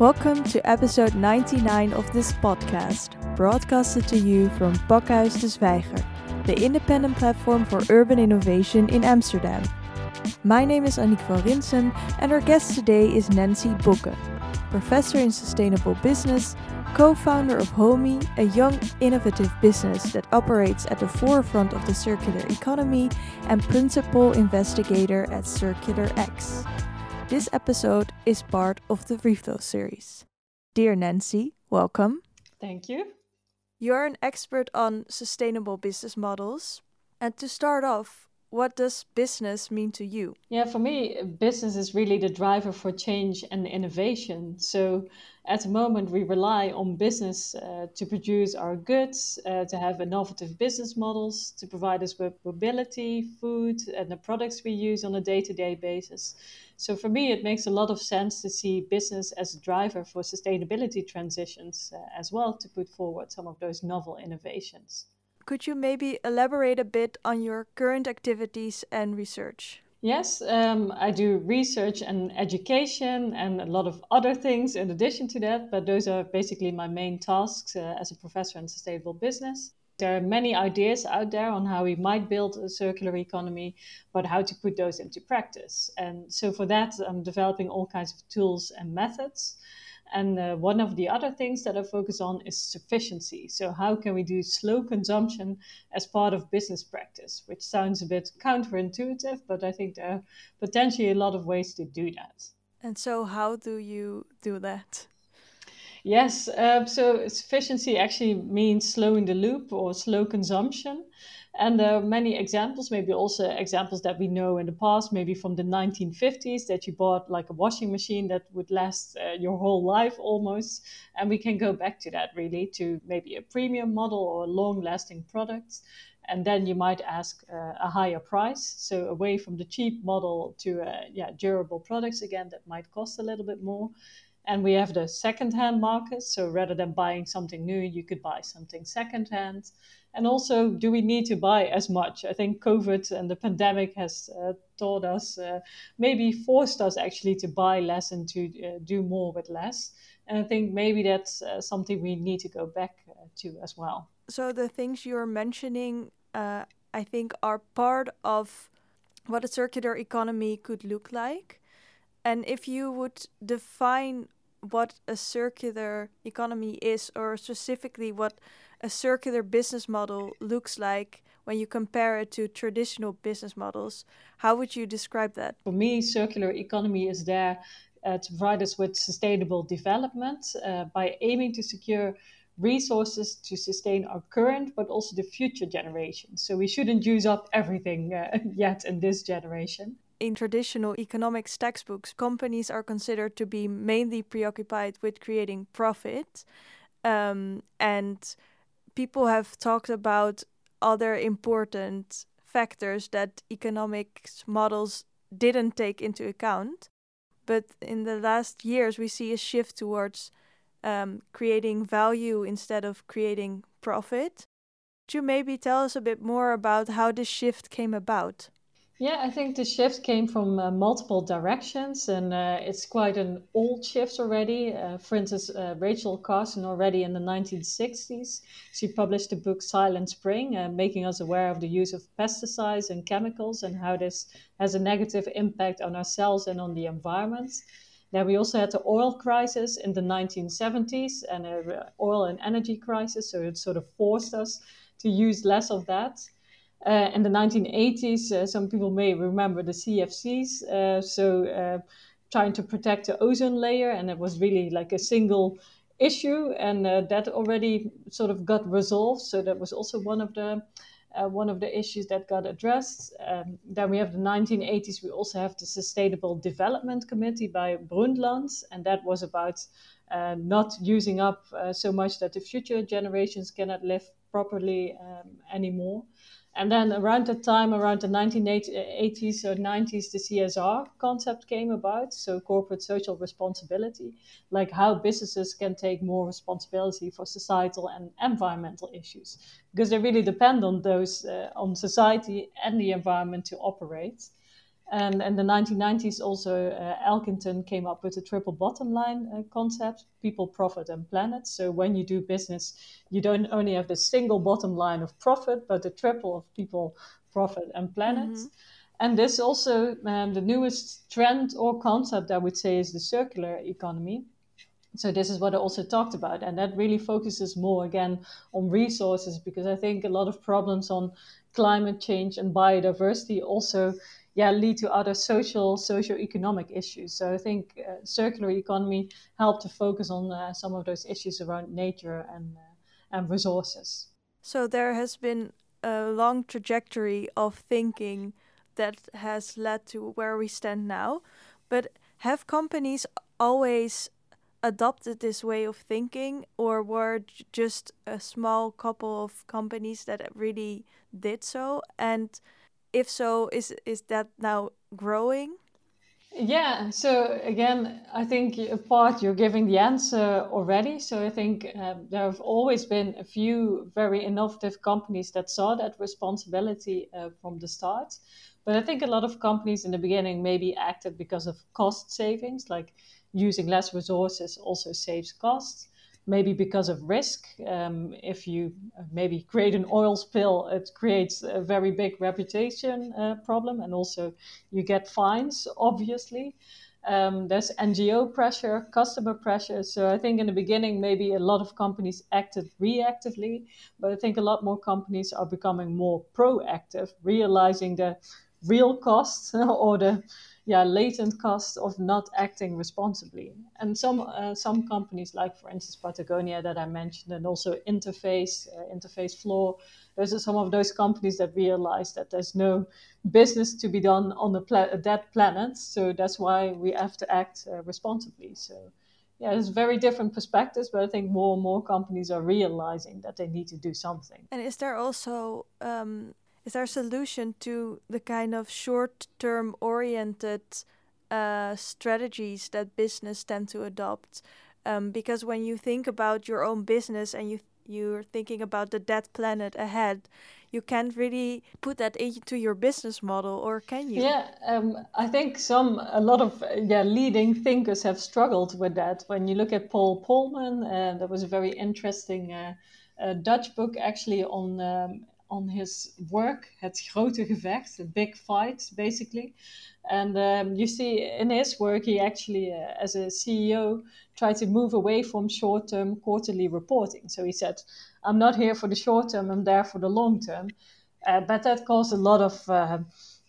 Welcome to episode 99 of this podcast, broadcasted to you from Pakhuis de Zwijger, the independent platform for urban innovation in Amsterdam. My name is Annick van Rinsum, and our guest today is Nancy Bocken, professor in sustainable business, co founder of HOMIE, a young, innovative business that operates at the forefront of the circular economy, and principal investigator at Circular X. This episode is part of the Reflow series. Dear Nancy, welcome. Thank you. You're an expert on sustainable business models. And to start off, what does business mean to you? Yeah, for me, business is really the driver for change and innovation. So at the moment, we rely on business uh, to produce our goods, uh, to have innovative business models, to provide us with mobility, food, and the products we use on a day to day basis. So for me, it makes a lot of sense to see business as a driver for sustainability transitions uh, as well to put forward some of those novel innovations. Could you maybe elaborate a bit on your current activities and research? Yes, um, I do research and education and a lot of other things in addition to that, but those are basically my main tasks uh, as a professor in sustainable business. There are many ideas out there on how we might build a circular economy, but how to put those into practice. And so for that, I'm developing all kinds of tools and methods. And uh, one of the other things that I focus on is sufficiency. So, how can we do slow consumption as part of business practice, which sounds a bit counterintuitive, but I think there are potentially a lot of ways to do that. And so, how do you do that? Yes, uh, so sufficiency actually means slowing the loop or slow consumption. And there are many examples, maybe also examples that we know in the past, maybe from the 1950s, that you bought like a washing machine that would last uh, your whole life almost. And we can go back to that really to maybe a premium model or long lasting products. And then you might ask uh, a higher price. So away from the cheap model to uh, yeah, durable products again that might cost a little bit more. And we have the second-hand market. So rather than buying something new, you could buy something second-hand. And also, do we need to buy as much? I think COVID and the pandemic has uh, taught us, uh, maybe forced us actually to buy less and to uh, do more with less. And I think maybe that's uh, something we need to go back uh, to as well. So the things you're mentioning, I think, are part of what a circular economy could look like. And if you would define what a circular economy is, or specifically what a circular business model looks like when you compare it to traditional business models, how would you describe that? For me, circular economy is there uh, to provide us with sustainable development uh, by aiming to secure resources to sustain our current but also the future generations. So we shouldn't use up everything uh, yet in this generation in traditional economics textbooks, companies are considered to be mainly preoccupied with creating profit. Um, and people have talked about other important factors that economics models didn't take into account. But in the last years, we see a shift towards um, creating value instead of creating profit. Could you maybe tell us a bit more about how this shift came about? Yeah, I think the shift came from uh, multiple directions, and uh, it's quite an old shift already. Uh, for instance, uh, Rachel Carson, already in the 1960s, she published the book Silent Spring, uh, making us aware of the use of pesticides and chemicals and how this has a negative impact on ourselves and on the environment. Then we also had the oil crisis in the 1970s and an oil and energy crisis, so it sort of forced us to use less of that. Uh, in the 1980s, uh, some people may remember the CFCs. Uh, so, uh, trying to protect the ozone layer, and it was really like a single issue, and that already sort of got resolved. So that was also one of the one of the issues that got addressed. Um, then we have the 1980s. We also have the Sustainable Development Committee by Brundtland, and that was about not using up so much that the future generations cannot live properly um, anymore. And then around that time, around the 1980s or 90s, the CSR concept came about. So corporate social responsibility, like how businesses can take more responsibility for societal and environmental issues, because they really depend on those, uh, on society and the environment to operate. And in the 1990s, also uh, Elkington came up with the triple bottom line uh, concept people, profit, and planet. So when you do business, you don't only have the single bottom line of profit, but the triple of people, profit, and planet. Mm-hmm. And this also, um, the newest trend or concept, I would say, is the circular economy. So this is what I also talked about, and that really focuses more again on resources because I think a lot of problems on climate change and biodiversity also yeah lead to other social socio-economic issues. So i think uh, circular economy helped to focus on uh, some of those issues around nature and uh, and resources. So there has been a long trajectory of thinking that has led to where we stand now. But have companies always adopted this way of thinking or were just a small couple of companies that really did so? And if so, is is that now growing? Yeah, so again, I think a part you're giving the answer already. So I think um, there have always been a few very innovative companies that saw that responsibility uh, from the start. But I think a lot of companies in the beginning maybe acted because of cost savings, like using less resources also saves costs maybe because of risk. Um, if you maybe create an oil spill, it creates a very big reputation uh, problem, and also you get fines, obviously. Um, there's NGO pressure, customer pressure. So I think in the beginning, maybe a lot of companies acted reactively, but I think a lot more companies are becoming more proactive, realizing the real costs or the yeah latent cost of not acting responsibly. And some uh, some companies, like for instance Patagonia that I mentioned, and also Interface, uh, Interface Floor, those are some of those companies that realize that there's no business to be done on a, pla- planet. So that's why we have to act uh, responsibly. So yeah, it's very different perspectives, but I think more and more companies are realizing that they need to do something. And is there also um, is there a solution to the kind of short term oriented uh, strategies that business tend to adopt? Um, because when you think about your own business and you you're thinking about the dead planet ahead, you can't really put that into your business model, or can you? Yeah, um, I think some a lot of yeah leading thinkers have struggled with that. When you look at Paul Polman, uh, there was a very interesting uh, uh, Dutch book actually on um, on his work, Het Grote Gevecht, a big fight, basically. And um, you see in his work, he actually, uh, as a CEO, tried to move away from short term quarterly reporting. So he said, I'm not here for the short term, I'm there for the long term. Uh, but that caused a lot of, uh,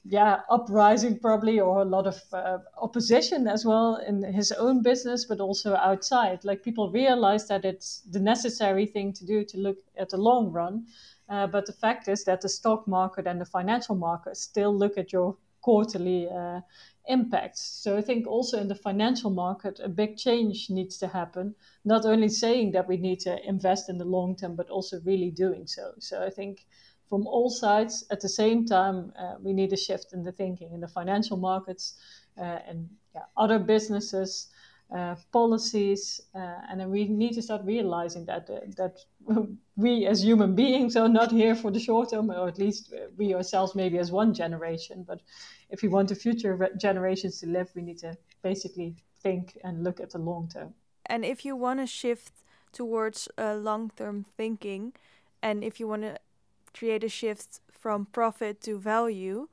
yeah, uprising probably, or a lot of uh, opposition as well in his own business, but also outside. Like people realized that it's the necessary thing to do to look at the long run uh, but the fact is that the stock market and the financial market still look at your quarterly uh, impacts. So I think also in the financial market, a big change needs to happen. Not only saying that we need to invest in the long term, but also really doing so. So I think from all sides at the same time, uh, we need a shift in the thinking in the financial markets uh, and yeah, other businesses uh, policies, uh, and then we need to start realizing that uh, that we as human beings are not here for the short term, or at least we ourselves maybe as one generation. But if we want the future generations to live, we need to basically think and look at the long term. And if you want to shift towards long term thinking, and if you want to create a shift from profit to value,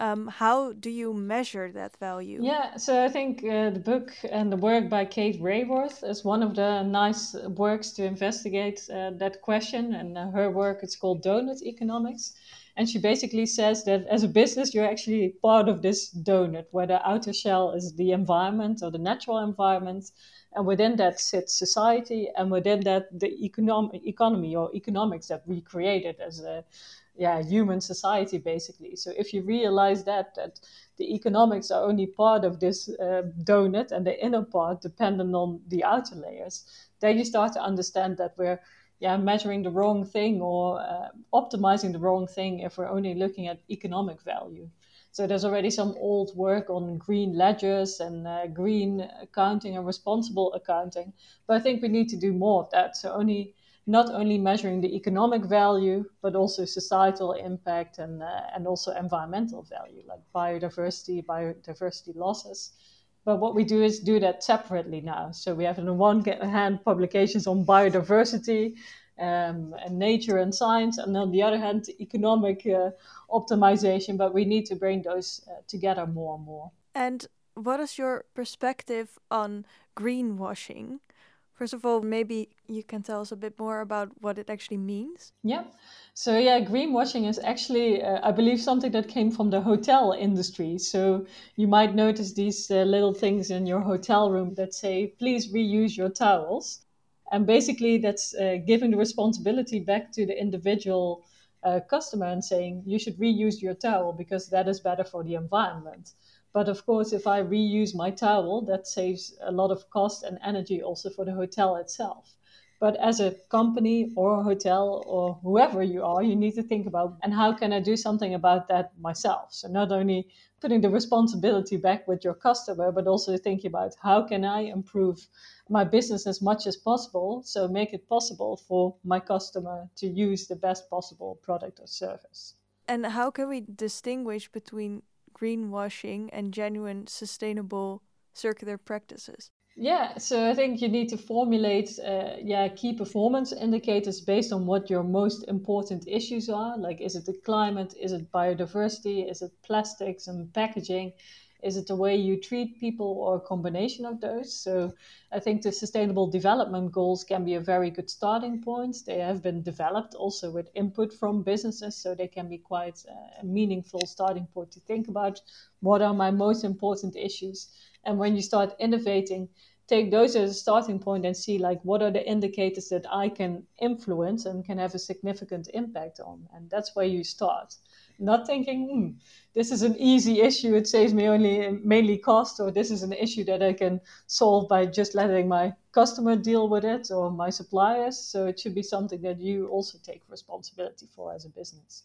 um, how do you measure that value? Yeah, so I think uh, the book and the work by Kate Raworth is one of the nice works to investigate uh, that question. And uh, her work it's called Doughnut Economics. And she basically says that as a business, you're actually part of this donut, where the outer shell is the environment or the natural environment. And within that sits society, and within that, the econom- economy or economics that we created as a yeah human society basically. So if you realize that that the economics are only part of this uh, donut and the inner part dependent on the outer layers then you start to understand that we're yeah measuring the wrong thing or uh, optimizing the wrong thing if we're only looking at economic value. So there's already some old work on green ledgers and uh, green accounting and responsible accounting but i think we need to do more of that. So only not only measuring the economic value, but also societal impact and, uh, and also environmental value, like biodiversity, biodiversity losses. But what we do is do that separately now. So we have on the one hand publications on biodiversity um, and nature and science, and on the other hand, economic uh, optimization. But we need to bring those uh, together more and more. And what is your perspective on greenwashing? First of all, maybe you can tell us a bit more about what it actually means. Yeah. So, yeah, greenwashing is actually, uh, I believe, something that came from the hotel industry. So, you might notice these uh, little things in your hotel room that say, please reuse your towels. And basically, that's uh, giving the responsibility back to the individual uh, customer and saying, you should reuse your towel because that is better for the environment. But of course, if I reuse my towel, that saves a lot of cost and energy also for the hotel itself. But as a company or a hotel or whoever you are, you need to think about and how can I do something about that myself? So not only putting the responsibility back with your customer, but also thinking about how can I improve my business as much as possible. So make it possible for my customer to use the best possible product or service. And how can we distinguish between greenwashing and genuine sustainable circular practices? Yeah, so I think you need to formulate uh, yeah key performance indicators based on what your most important issues are. Like, is it the climate? Is it biodiversity? Is it plastics and packaging? Is it the way you treat people or a combination of those? So I think the sustainable development goals can be a very good starting point. They have been developed also with input from businesses, so they can be quite uh, a meaningful starting point to think about what are my most important issues. And when you start innovating, take those as a starting point and see like what are the indicators that I can influence and can have a significant impact on. And that's where you start not thinking, hmm, this is an easy issue, it saves me only mainly cost, or this is an issue that I can solve by just letting my customer deal with it or my suppliers. So it should be something that you also take responsibility for as a business.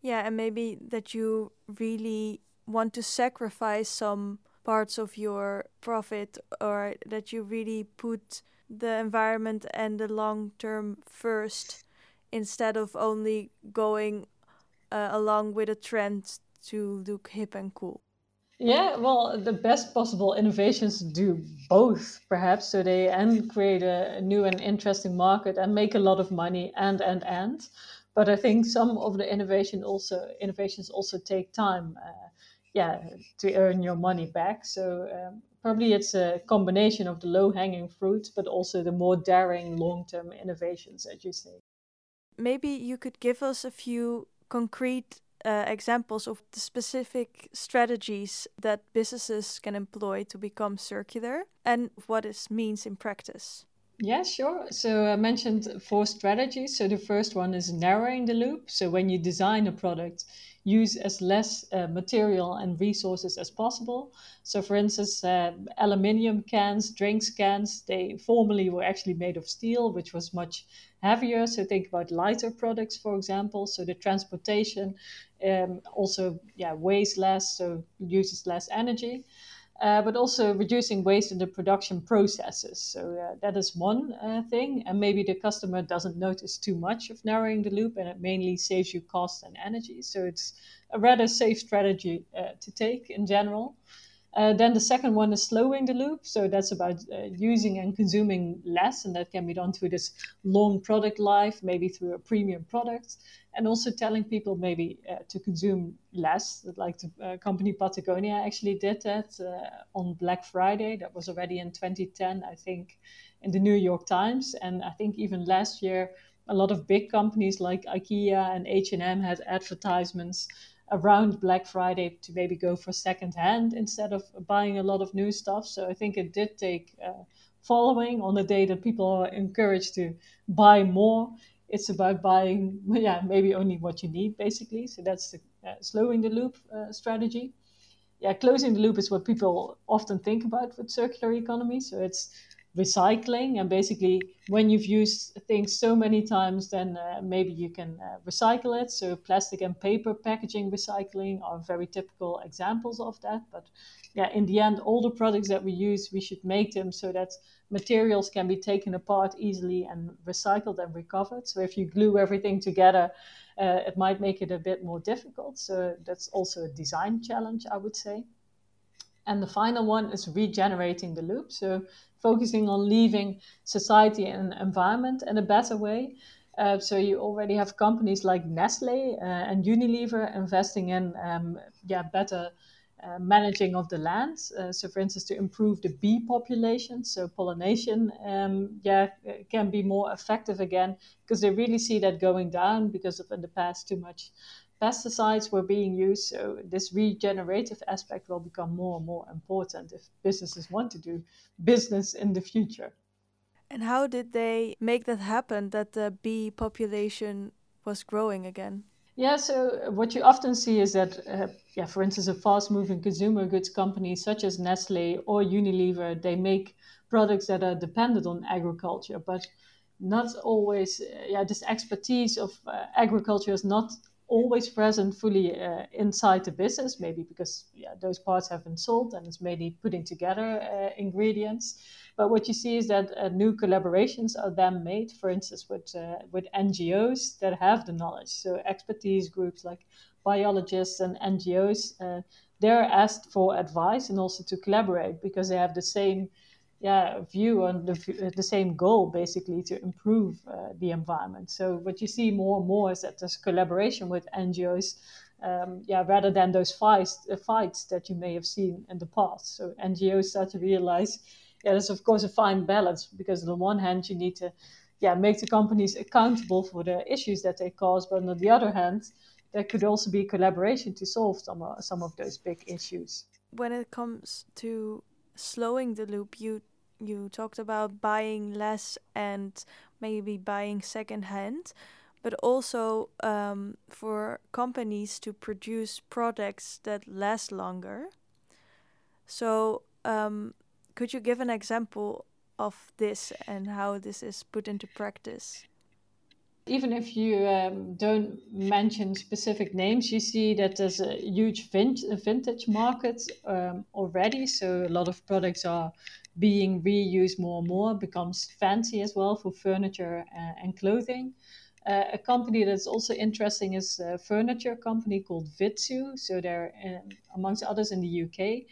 Yeah, and maybe that you really want to sacrifice some parts of your profit or that you really put the environment and the long term first instead of only going uh, along with a trend to look hip and cool? Yeah, well, the best possible innovations do both, perhaps. So they and create a new and interesting market and make a lot of money and and and. But I think some of the innovation also innovations also take time, uh, yeah, to earn your money back. So um, probably it's a combination of the low hanging fruit, but also the more daring long term innovations, as you say. Maybe you could give us a few concrete uh, examples of the specific strategies that businesses can employ to become circular and what this means in practice? Yeah, sure. So I mentioned four strategies. So the first one is narrowing the loop. So when you design a product, use as less uh, material and resources as possible. So, for instance, uh, aluminium cans, drinks cans, they formerly were actually made of steel, which was much heavier. So, think about lighter products, for example. So, the transportation um, also yeah weighs less, so uses less energy uh, but also reducing waste in the production processes. So uh, that is one uh, thing, and maybe the customer doesn't notice too much of narrowing the loop, and it mainly saves you cost and energy. So it's a rather safe strategy uh, to take in general. Uh, then the second one is slowing the loop. So that's about uh, using and consuming less, and that can be done through this long product life, maybe through a premium product, and also telling people maybe uh, to consume less. Like the uh, company Patagonia actually did that uh, on Black Friday. That was already in 2010, I think, in the New York Times, and I think even last year. A lot of big companies like IKEA and H&M had advertisements around Black Friday to maybe go for second hand instead of buying a lot of new stuff. So I think it did take uh, following on the day that people are encouraged to buy more. It's about buying, yeah, maybe only what you need, basically. So that's the uh, slowing the loop uh, strategy. Yeah, closing the loop is what people often think about with circular economy. So it's recycling. And basically, when you've used things so many times, then uh, maybe you can uh, recycle it. So, plastic and paper packaging recycling are very typical examples of that. But yeah, in the end, all the products that we use, we should make them so that materials can be taken apart easily and recycled and recovered. So, if you glue everything together, uh, it might make it a bit more difficult. So, that's also a design challenge, I would say. And the final one is regenerating the loop. So, focusing on leaving society and environment in a better way. Uh, so you already have companies like Nestle uh, and Unilever investing in um, yeah better uh, managing of the land. Uh, so, for instance, to improve the bee population, so pollination, um, yeah, can be more effective again because they really see that going down because of in the past too much pesticides were being used. So this regenerative aspect will become more and more important if businesses want to do business in the future. And how did they make that happen that the bee population was growing again? Yeah, so what you often see is that, uh, yeah, for instance, a fast-moving consumer goods company such as Nestle or Unilever, they make products that are dependent on agriculture, but not always. Uh, yeah, this expertise of uh, agriculture is not always present fully uh, inside the business, maybe because yeah, those parts have been sold and it's mainly putting together uh, ingredients. But what you see is that uh, new collaborations are then made, for instance, with, uh, with NGOs that have the knowledge. So expertise groups like biologists and NGOs, uh, they're asked for advice and also to collaborate because they have the same yeah, view on the, uh, the same goal, basically, to improve uh, the environment. So what you see more and more is that there's collaboration with NGOs, um, yeah, rather than those fights, uh, fights that you may have seen in the past. So NGOs start to realize, yeah, there's of course a fine balance because on the one hand you need to, yeah, make the companies accountable for the issues that they cause, but on the other hand, there could also be collaboration to solve some uh, some of those big issues. When it comes to slowing the loop, you you talked about buying less and maybe buying secondhand, but also um, for companies to produce products that last longer. So, um, could you give an example of this and how this is put into practice? Even if you um, don't mention specific names, you see that there's a huge vintage market um, already. So a lot of products are being reused more and more, becomes fancy as well for furniture uh, and clothing. Uh, a company that's also interesting is a furniture company called Vitsoe. So they're in, amongst others in the UK,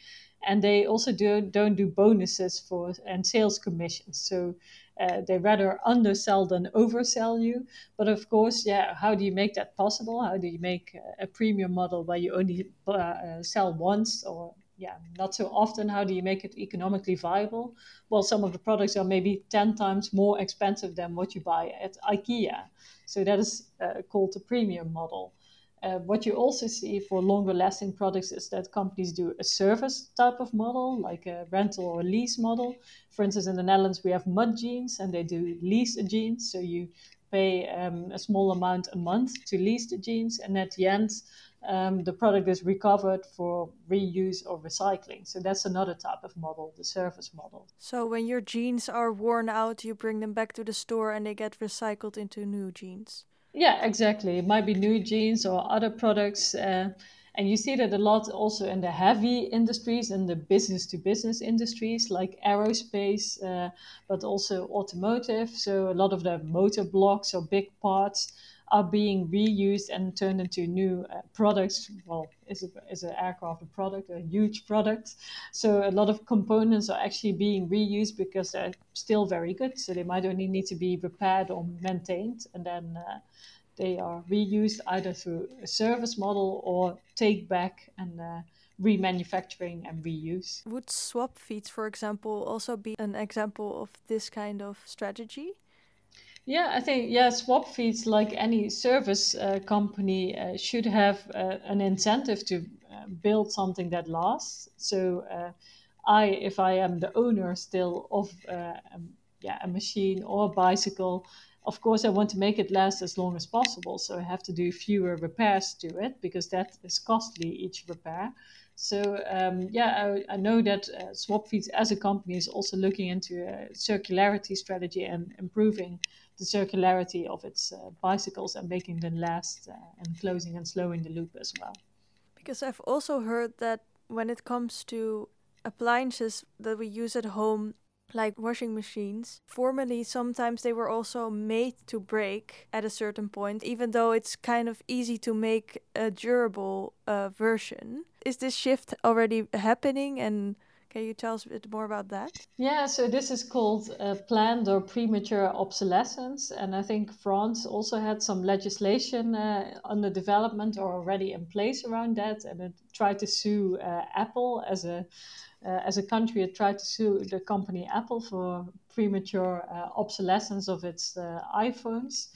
and they also do don't do bonuses for and sales commissions. So uh, they rather undersell than oversell you. But of course, yeah, how do you make that possible? How do you make a premium model where you only uh, sell once or yeah, not so often. How do you make it economically viable? Well, some of the products are maybe 10 times more expensive than what you buy at IKEA. So that is uh, called a premium model. Uh, what you also see for longer lasting products is that companies do a service type of model, like a rental or lease model. For instance, in the Netherlands, we have Mud Jeans and they do lease jeans. So you pay um, a small amount a month to lease the jeans, and at the end, um, the product is recovered for reuse or recycling. So that's another type of model, the service model. So when your jeans are worn out, you bring them back to the store and they get recycled into new jeans. Yeah, exactly. It might be new jeans or other products. Uh, and you see that a lot also in the heavy industries and the business to business industries like aerospace, uh, but also automotive. So a lot of the motor blocks or big parts are being reused and turned into new uh, products. Well, is, a, is an aircraft a product, a huge product? So a lot of components are actually being reused because they're still very good. So they might only need to be repaired or maintained, and then uh, they are reused either through a service model or take back and uh, remanufacturing and reuse. Would Swapfiets, for example, also be an example of this kind of strategy? Yeah, I think yeah, Swapfiets, like any service uh, company, uh, should have uh, an incentive to uh, build something that lasts. So, uh, I, if I am the owner still of uh, um, yeah, a machine or a bicycle, of course, I want to make it last as long as possible. So I have to do fewer repairs to it because that is costly each repair. So um, yeah, I, I, know that uh, Swapfiets as a company is also looking into a circularity strategy and improving the circularity of its uh, bicycles and making them last uh, and closing and slowing the loop as well. Because I've also heard that when it comes to appliances that we use at home, like washing machines. Formerly, sometimes they were also made to break at a certain point, even though it's kind of easy to make a durable uh, version. Is this shift already happening? And can you tell us a bit more about that? Yeah, so this is called uh, planned or premature obsolescence. And I think France also had some legislation uh, under development or already in place around that. And it tried to sue uh, Apple as a uh, as a country, it tried to sue the company Apple for premature uh, obsolescence of its uh, iPhones.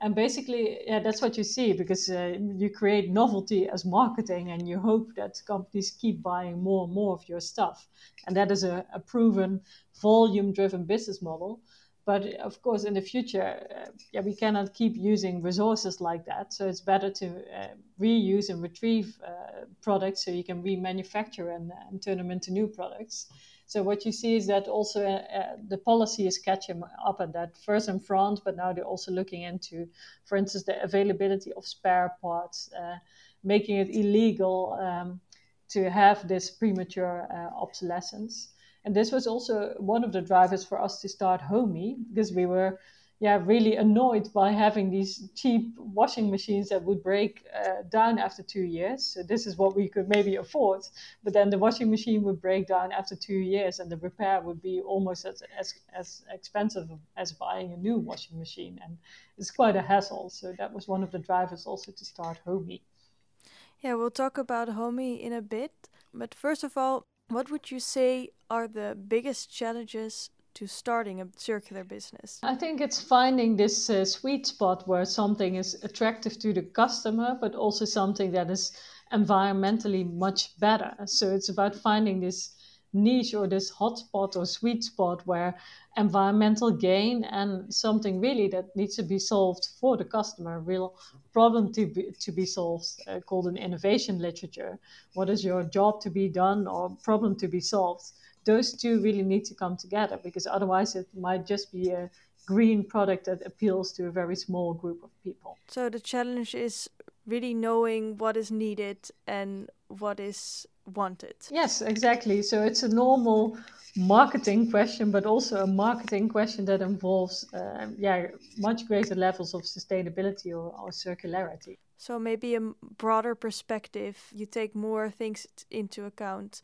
And basically, yeah, that's what you see because uh, you create novelty as marketing and you hope that companies keep buying more and more of your stuff. And that is a, a proven volume driven business model. But of course, in the future, uh, yeah, we cannot keep using resources like that. So it's better to uh, reuse and retrieve uh, products so you can remanufacture and, and turn them into new products. So what you see is that also uh, uh, the policy is catching up at that. First in France, but now they're also looking into, for instance, the availability of spare parts, uh, making it illegal um, to have this premature obsolescence and this was also one of the drivers for us to start HOMIE because we were yeah really annoyed by having these cheap washing machines that would break uh, down after two years. So this is what we could maybe afford but then the washing machine would break down after two years and the repair would be almost as, as, as expensive as buying a new washing machine. And it's quite a hassle. So that was one of the drivers also to start HOMIE. Yeah we'll talk about HOMIE in a bit. But first of all what would you say are the biggest challenges to starting a circular business? I think it's finding this uh, sweet spot where something is attractive to the customer, but also something that is environmentally much better. So it's about finding this niche or this hotspot or sweet spot where environmental gain and something really that needs to be solved for the customer, real problem to be, to be solved, uh, called an innovation literature. What is your job to be done or problem to be solved? Those two really need to come together because otherwise it might just be a green product that appeals to a very small group of people. So the challenge is really knowing what is needed and what is wanted. Yes, exactly. So it's a normal marketing question, but also a marketing question that involves, uh, yeah, much greater levels of sustainability or, or circularity. So maybe a broader perspective, you take more things into account,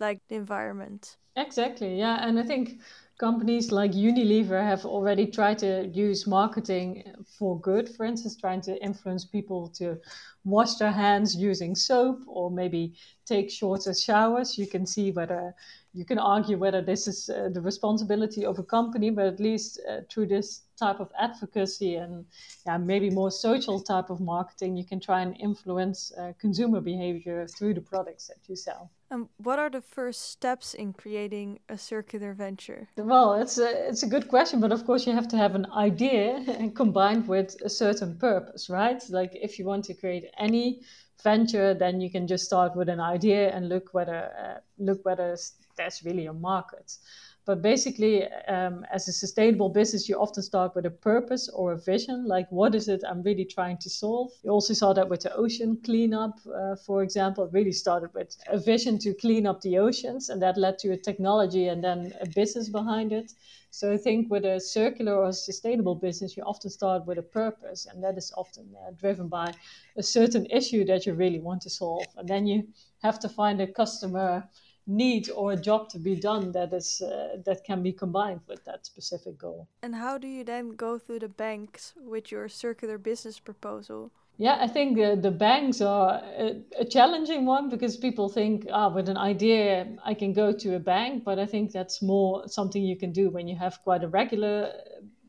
like the environment. Exactly. Yeah, and I think companies like Unilever have already tried to use marketing for good, for instance, trying to influence people to wash their hands using soap or maybe take shorter showers. You can see whether you can argue whether this is uh, the responsibility of a company, but at least uh, through this type of advocacy and yeah, maybe more social type of marketing, you can try and influence uh, consumer behavior through the products that you sell. And what are the first steps in creating a circular venture? Well, it's a, it's a good question, but of course you have to have an idea combined with a certain purpose, right? Like if you want to create any venture, then you can just start with an idea and look whether uh, look whether there's really a market. But basically, um, as a sustainable business, you often start with a purpose or a vision. Like, what is it I'm really trying to solve? You also saw that with the ocean cleanup, uh, for example. It really started with a vision to clean up the oceans, and that led to a technology and then a business behind it. So I think with a circular or sustainable business, you often start with a purpose, and that is often uh, driven by a certain issue that you really want to solve. And then you have to find a customer need or a job to be done that is uh, that can be combined with that specific goal. And how do you then go through the banks with your circular business proposal? Yeah, I think uh, the banks are a, a, challenging one because people think, ah, with an idea, I can go to a bank. But I think that's more something you can do when you have quite a regular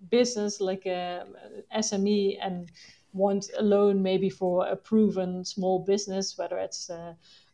business, like a, a SME, and want a loan maybe for a proven small business, whether it's uh,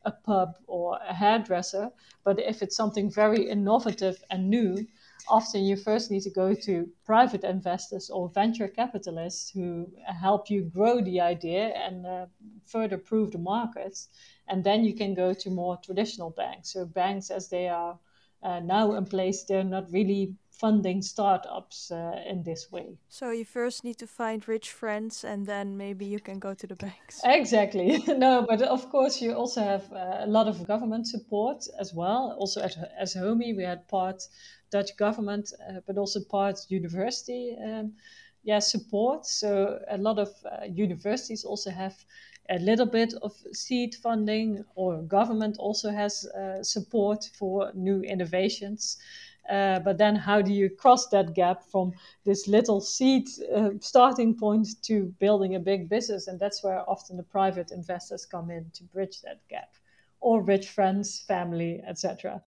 a pub or a hairdresser. But if it's something very innovative and new, often you first need to go to private investors or venture capitalists who help you grow the idea and uh, further prove the markets. And then you can go to more traditional banks. So, banks as they are uh, now in place, they're not really funding startups uh, in this way. So you first need to find rich friends, and then maybe you can go to the banks. Exactly. no, but of course you also have uh, a lot of government support as well. Also at as HOMIE, we had part Dutch government, uh, but also part university. Um, yeah, support. So a lot of uh, universities also have a little bit of seed funding, or government also has uh, support for new innovations. Uh, but then, how do you cross that gap from this little seed uh, starting point to building a big business? And that's where often the private investors come in to bridge that gap, or rich friends, family, etc.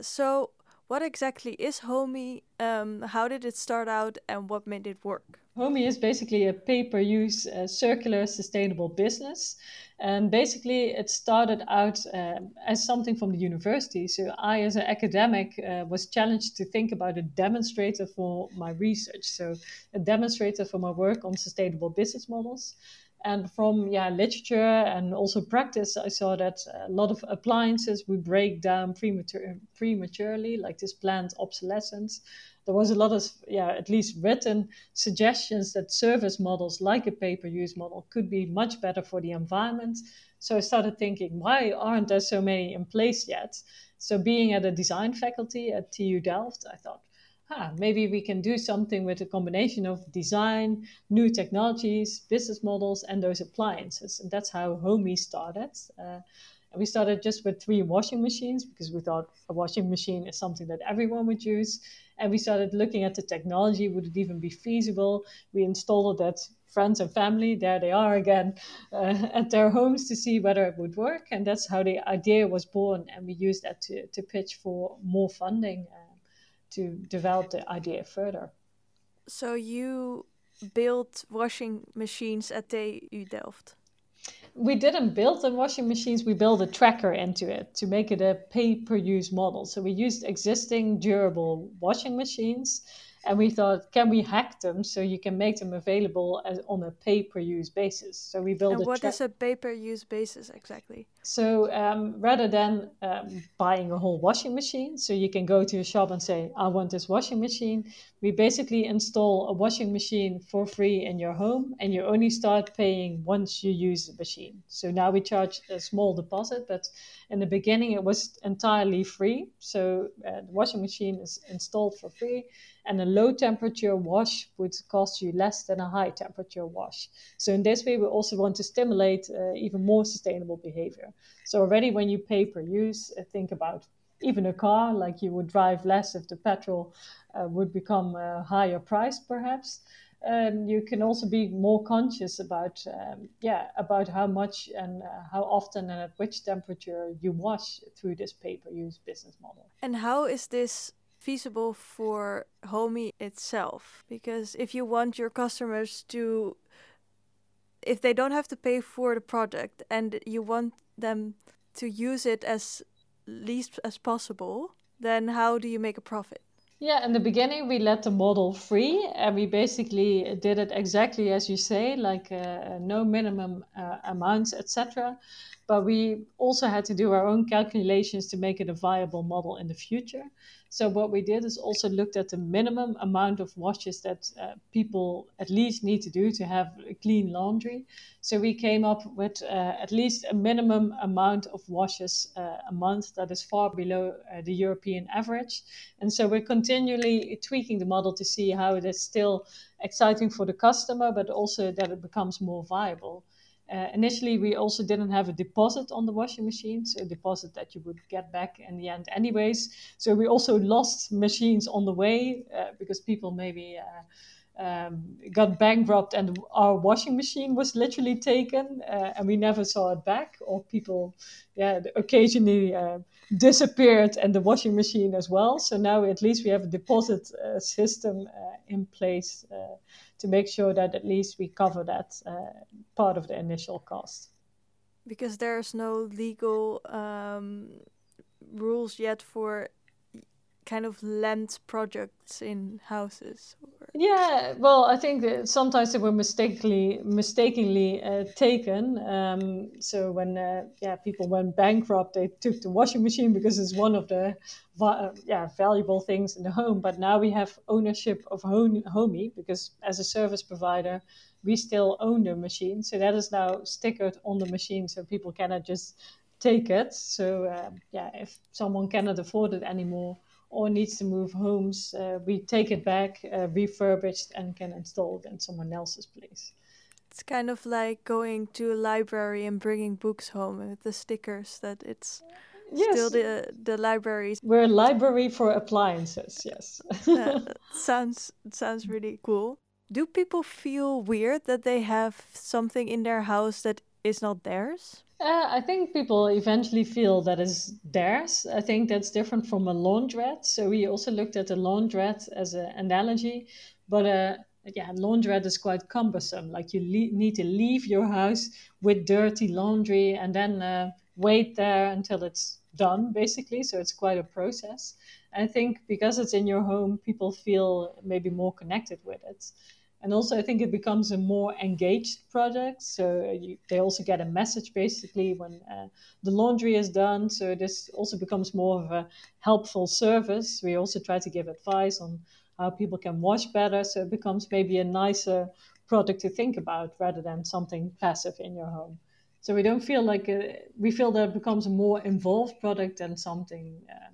So, what exactly is HOMIE? Um, how did it start out, and what made it work? HOMIE is basically a pay per use uh, circular sustainable business. And basically, it started out uh, as something from the university. So, I, as an academic, uh, was challenged to think about a demonstrator for my research. So, a demonstrator for my work on sustainable business models. And from yeah, literature and also practice, I saw that a lot of appliances would break down premature, prematurely, like this planned obsolescence there was a lot of yeah at least written suggestions that service models like a pay-per-use model could be much better for the environment. So i started thinking why aren't there so many in place yet? So being at a design faculty at tu delft i thought huh, maybe we can do something with a combination of design new technologies business models and those appliances. And that's how HOMIE started. Uh, we started just with three washing machines because we thought a washing machine is something that everyone would use. And we started looking at the technology. Would it even be feasible? We installed that friends and family. There they are again uh, at their homes to see whether it would work. And that's how the idea was born. And we used that to, to pitch for more funding uh, to develop the idea further. So you built washing machines at TU Delft? We didn't build the washing machines we built a tracker into it to make it a pay per use model. So we used existing durable washing machines and we thought can we hack them so you can make them available as on a pay per use basis? So we built and a what tra- is a pay per use basis exactly so um, rather than um, buying a whole washing machine so you can go to a shop and say i want this washing machine we basically install a washing machine for free in your home and you only start paying once you use the machine so now we charge a small deposit but in the beginning it was entirely free so uh, the washing machine is installed for free and a low temperature wash would cost you less than a high temperature wash. So in this way, we also want to stimulate uh, even more sustainable behavior. So already when you pay per use, uh, think about even a car, like you would drive less if the petrol uh, would become a higher price, perhaps. Um, you can also be more conscious about um, yeah about how much and uh, how often and at which temperature you wash through this pay per use business model. And how is this feasible for HOMIE itself because if you want your customers to if they don't have to pay for the product and you want them to use it as least as possible then how do you make a profit yeah, in the beginning, we let the model free and we basically did it exactly as you say, like uh, no minimum uh, amounts, etc. But we also had to do our own calculations to make it a viable model in the future. So what we did is also looked at the minimum amount of washes that uh, people at least need to do to have a clean laundry. So we came up with uh, at least a minimum amount of washes uh, a month that is far below uh, the European average. And so we're continually tweaking the model to see how it is still exciting for the customer, but also that it becomes more viable. Uh, initially, we also didn't have a deposit on the washing machine, so a deposit that you would get back in the end, anyways. So we also lost machines on the way uh, because people maybe uh, um, got bankrupt and our washing machine was literally taken uh, and we never saw it back, or people, yeah, occasionally uh, disappeared and the washing machine as well. So now at least we have a deposit uh, system in place to make sure that at least we cover that uh, part of the initial cost. Because there's no legal um, rules yet for kind of land projects in houses? Yeah, well, I think that sometimes they were mistakenly mistakenly uh, taken. Um, so when uh, yeah people went bankrupt, they took the washing machine because it's one of the uh, yeah valuable things in the home. But now we have ownership of home, HOMIE because as a service provider, we still own the machine. So that is now stickered on the machine, so people cannot just take it. So um, yeah, if someone cannot afford it anymore or needs to move homes, uh, we take it back, uh, refurbished, and can install it in someone else's place. It's kind of like going to a library and bringing books home with the stickers that it's yes. still the the library. We're a library for appliances. Yes. sounds sounds really cool. Do people feel weird that they have something in their house that is not theirs? Uh, I think people eventually feel that is theirs. I think that's different from a laundrette. So we also looked at a laundrette as an analogy, but uh, yeah, laundrette is quite cumbersome. Like you le- need to leave your house with dirty laundry and then uh, wait there until it's done, basically. So it's quite a process. I think because it's in your home, people feel maybe more connected with it and also I think it becomes a more engaged project. So you, they also get a message basically when uh, the laundry is done. So this also becomes more of a helpful service. We also try to give advice on how people can wash better. So it becomes maybe a nicer product to think about rather than something passive in your home. So we don't feel like a, uh, we feel that it becomes a more involved product than something. Uh,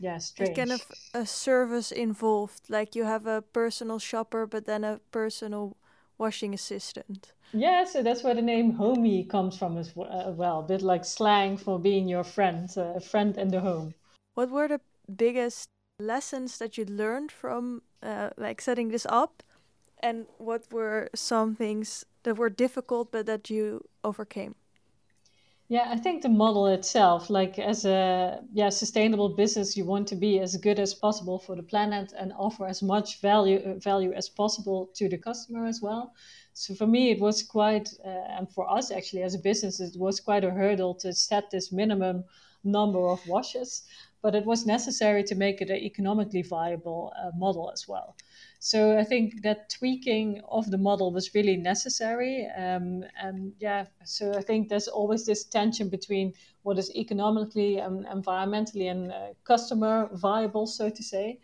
yeah, strange. It's kind of a service involved. Like you have a personal shopper, but then a personal washing assistant. Yeah, so that's where the name homie comes from as uh, well. A bit like slang for being your friend, uh, a friend in the home. What were the biggest lessons that you learned from uh, like setting this up? And what were some things that were difficult but that you overcame? Yeah, I think the model itself, like as a yeah sustainable business, you want to be as good as possible for the planet and offer as much value value as possible to the customer as well. So for me, it was quite, uh, and for us actually as a business, it was quite a hurdle to set this minimum number of washes, but it was necessary to make it an economically viable uh, model as well. So I think that tweaking of the model was really necessary. Um, and yeah, so I think there's always this tension between what is economically and environmentally and uh, customer viable, so to say.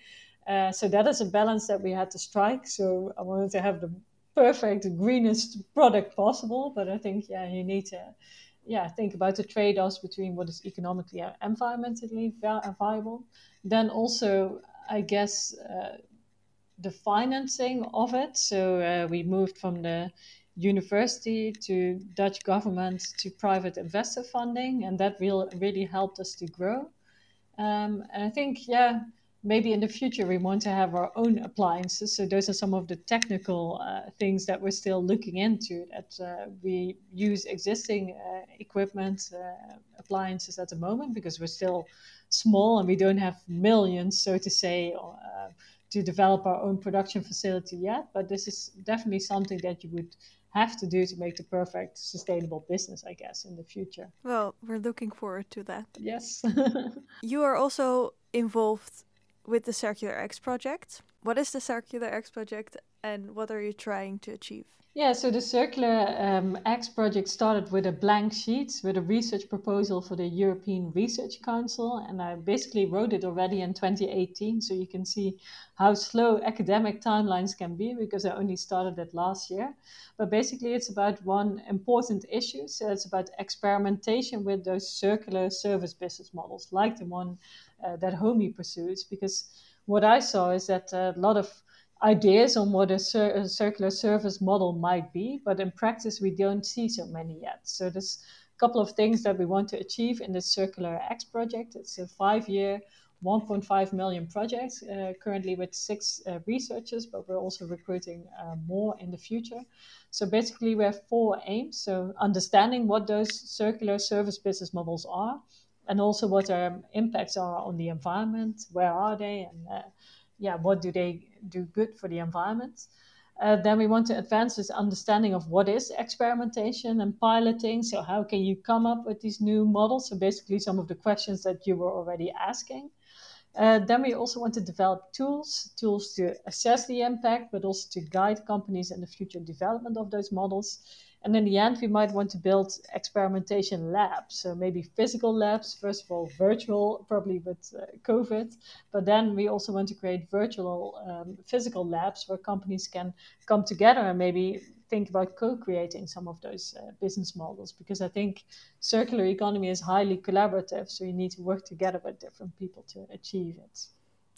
Uh, so that is a balance that we had to strike. So I wanted to have the perfect, greenest product possible, but I think yeah, you need to yeah think about the trade-offs between what is economically and environmentally viable. Then also, I guess. Uh, the financing of it. So uh, we moved from the university to Dutch government to private investor funding, and that will really helped us to grow. Um, and I think, yeah, maybe in the future we want to have our own appliances. So those are some of the technical uh, things that we're still looking into. That uh, we use existing uh, equipment, uh, appliances at the moment because we're still small and we don't have millions, so to say uh, to develop our own production facility yet, but this is definitely something that you would have to do to make the perfect sustainable business, I guess, in the future. Well, we're looking forward to that. Yes. you are also involved with the Circular X project. What is the Circular X project and what are you trying to achieve? Yeah, so the Circular um, X project started with a blank sheet with a research proposal for the European Research Council. And I basically wrote it already in 2018. So you can see how slow academic timelines can be because I only started it last year. But basically, it's about one important issue. So it's about experimentation with those circular service business models, like the one uh, that HOMIE pursues. Because what I saw is that a lot of ideas on what a, cir- a, circular service model might be, but in practice, we don't see so many yet. So there's a couple of things that we want to achieve in the Circular X project. It's a five-year, 1.5 million project, uh, currently with six uh, researchers, but we're also recruiting uh, more in the future. So basically, we have four aims. So understanding what those circular service business models are, and also what their impacts are on the environment, where are they, and uh, yeah, what do they do good for the environment? Uh, then we want to advance this understanding of what is experimentation and piloting. So how can you come up with these new models? So basically, some of the questions that you were already asking. Uh, then we also want to develop tools, tools to assess the impact, but also to guide companies in the future development of those models. And in the end, we might want to build experimentation labs. So maybe physical labs, first of all, virtual, probably with uh, COVID. But then we also want to create virtual um, physical labs where companies can come together and maybe think about co-creating some of those uh, business models because I think circular economy is highly collaborative. So you need to work together with different people to achieve it.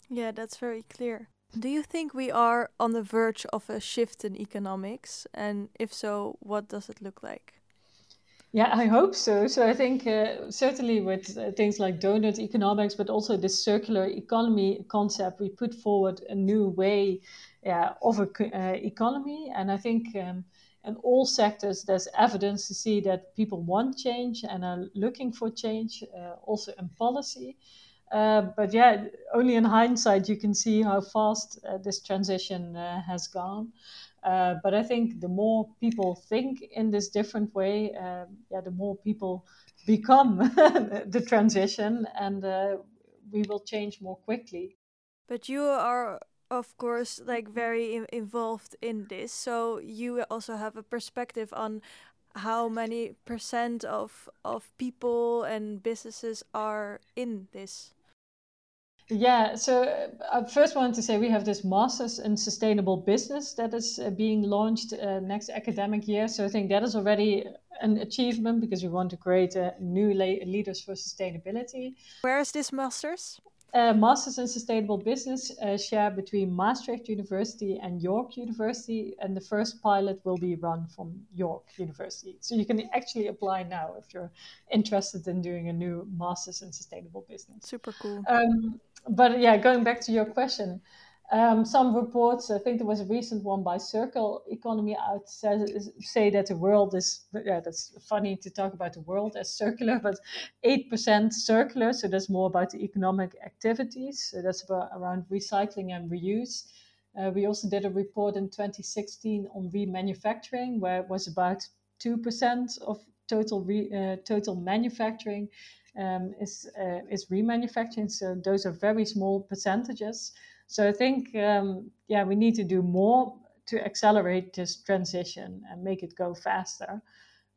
Yeah, that's very clear. Do you think we are on the verge of a shift in economics? And if so, what does it look like? Yeah, I hope so. So I think uh, certainly with uh, things like Doughnut Economics, but also this circular economy concept, we put forward a new way yeah, of an uh, economy. And I think um, in all sectors, there's evidence to see that people want change and are looking for change, uh, also in policy. Uh, but yeah, only in hindsight you can see how fast uh, this transition uh, has gone. Uh, but I think the more people think in this different way, um, yeah, the more people become the transition, and uh, we will change more quickly. But you are, of course, like very in involved in this, so you also have a perspective on how many percent of of people and businesses are in this yeah, so uh, I first wanted to say we have this Masters in Sustainable Business that is uh, being launched uh, next academic year. So I think that is already an achievement because we want to create uh, new la- leaders for sustainability. Where is this Masters? uh, Masters in Sustainable Business uh, share between Maastricht University and York University, and the first pilot will be run from York University. So you can actually apply now if you're interested in doing a new Masters in Sustainable Business. Super cool. Um, but yeah, going back to your question, um, some reports, I think there was a recent one by Circle Economy out, says, say that the world is, yeah, that's funny to talk about the world as circular, but 8% circular. So that's more about the economic activities. So that's about, around recycling and reuse. Uh, we also did a report in 2016 on remanufacturing, where it was about 2% of total, re, uh, total manufacturing um, is, uh, is remanufacturing. So those are very small percentages. So I think, um, yeah, we need to do more to accelerate this transition and make it go faster.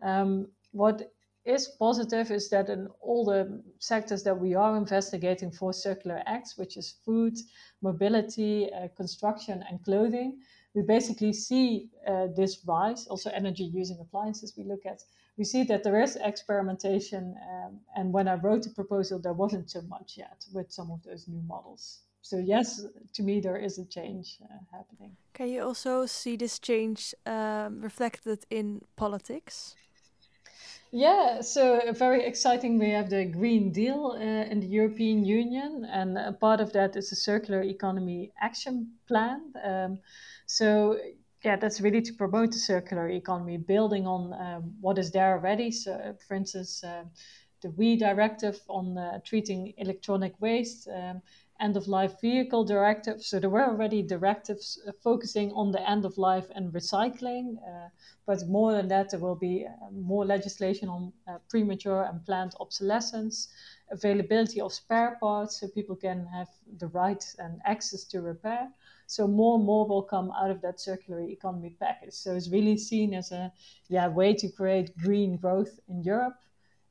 Um, what is positive is that in all the sectors that we are investigating for Circular X, which is food, mobility, uh, construction, and clothing, we basically see uh, this rise. Also, energy using appliances we look at. We see that there is experimentation, um, and when I wrote the proposal, there wasn't so much yet with some of those new models so yes, to me there is a change uh, happening. Can you also see this change um, reflected in politics? Yeah, so very exciting. We have the Green Deal uh, in the European Union, and a part of that is a circular economy action plan. Um, so yeah, that's really to promote the circular economy, building on um, what is there already. So, for instance, uh, the WEEE directive on uh, treating electronic waste. Um, end of life vehicle directive. So there were already directives uh, focusing on the end of life and recycling. Uh, but more than that, there will be uh, more legislation on uh, premature and planned obsolescence, availability of spare parts so people can have the right and access to repair. So more and more will come out of that circular economy package. So it's really seen as a yeah, way to create green growth in Europe.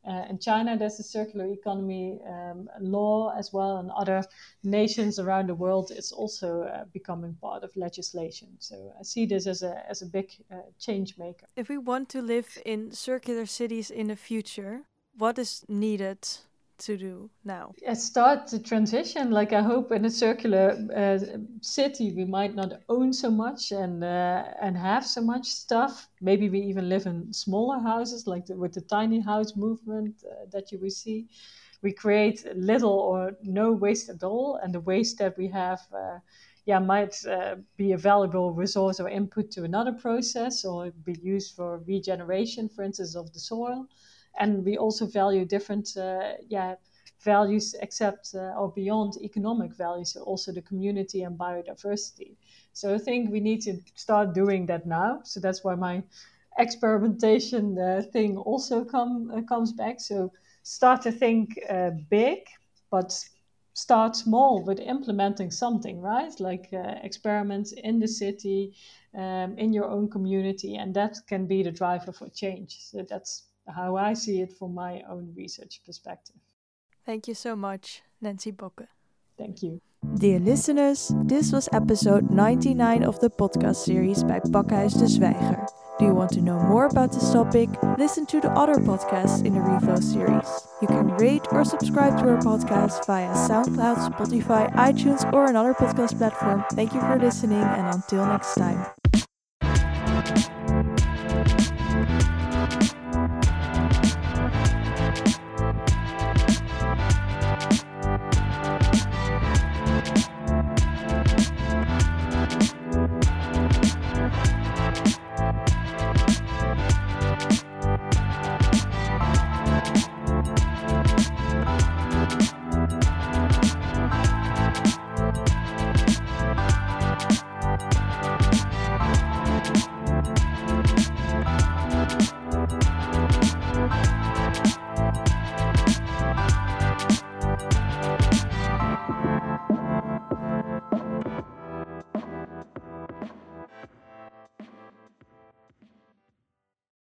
Uh, in China, there's a circular economy um, law as well, and other nations around the world is also uh, becoming part of legislation. So I see this as a as a big uh, change maker. If we want to live in circular cities in the future, what is needed to do now? Yeah, start the transition. Like I hope in a circular uh, city, we might not own so much and uh, and have so much stuff. Maybe we even live in smaller houses, like the, with the tiny house movement uh, that you will see. We create little or no waste at all, and the waste that we have uh, yeah, might uh, be a valuable resource or input to another process or be used for regeneration, for instance, of the soil and we also value different uh, yeah values except uh, or beyond economic values also the community and biodiversity so i think we need to start doing that now so that's why my experimentation uh, thing also come uh, comes back so start to think uh, big but start small with implementing something, right? Like uh, experiments in the city, um, in your own community, and that can be the driver for change. So that's how I see it from my own research perspective. Thank you so much, Nancy Bocken. Thank you. Dear listeners, this was episode 99 of the podcast series by Pakhuis de Zwijger. Do you want to know more about this topic? Listen to the other podcasts in the Reflow series. You can rate or subscribe to our podcast via SoundCloud, Spotify, iTunes, or another podcast platform. Thank you for listening, and until next time.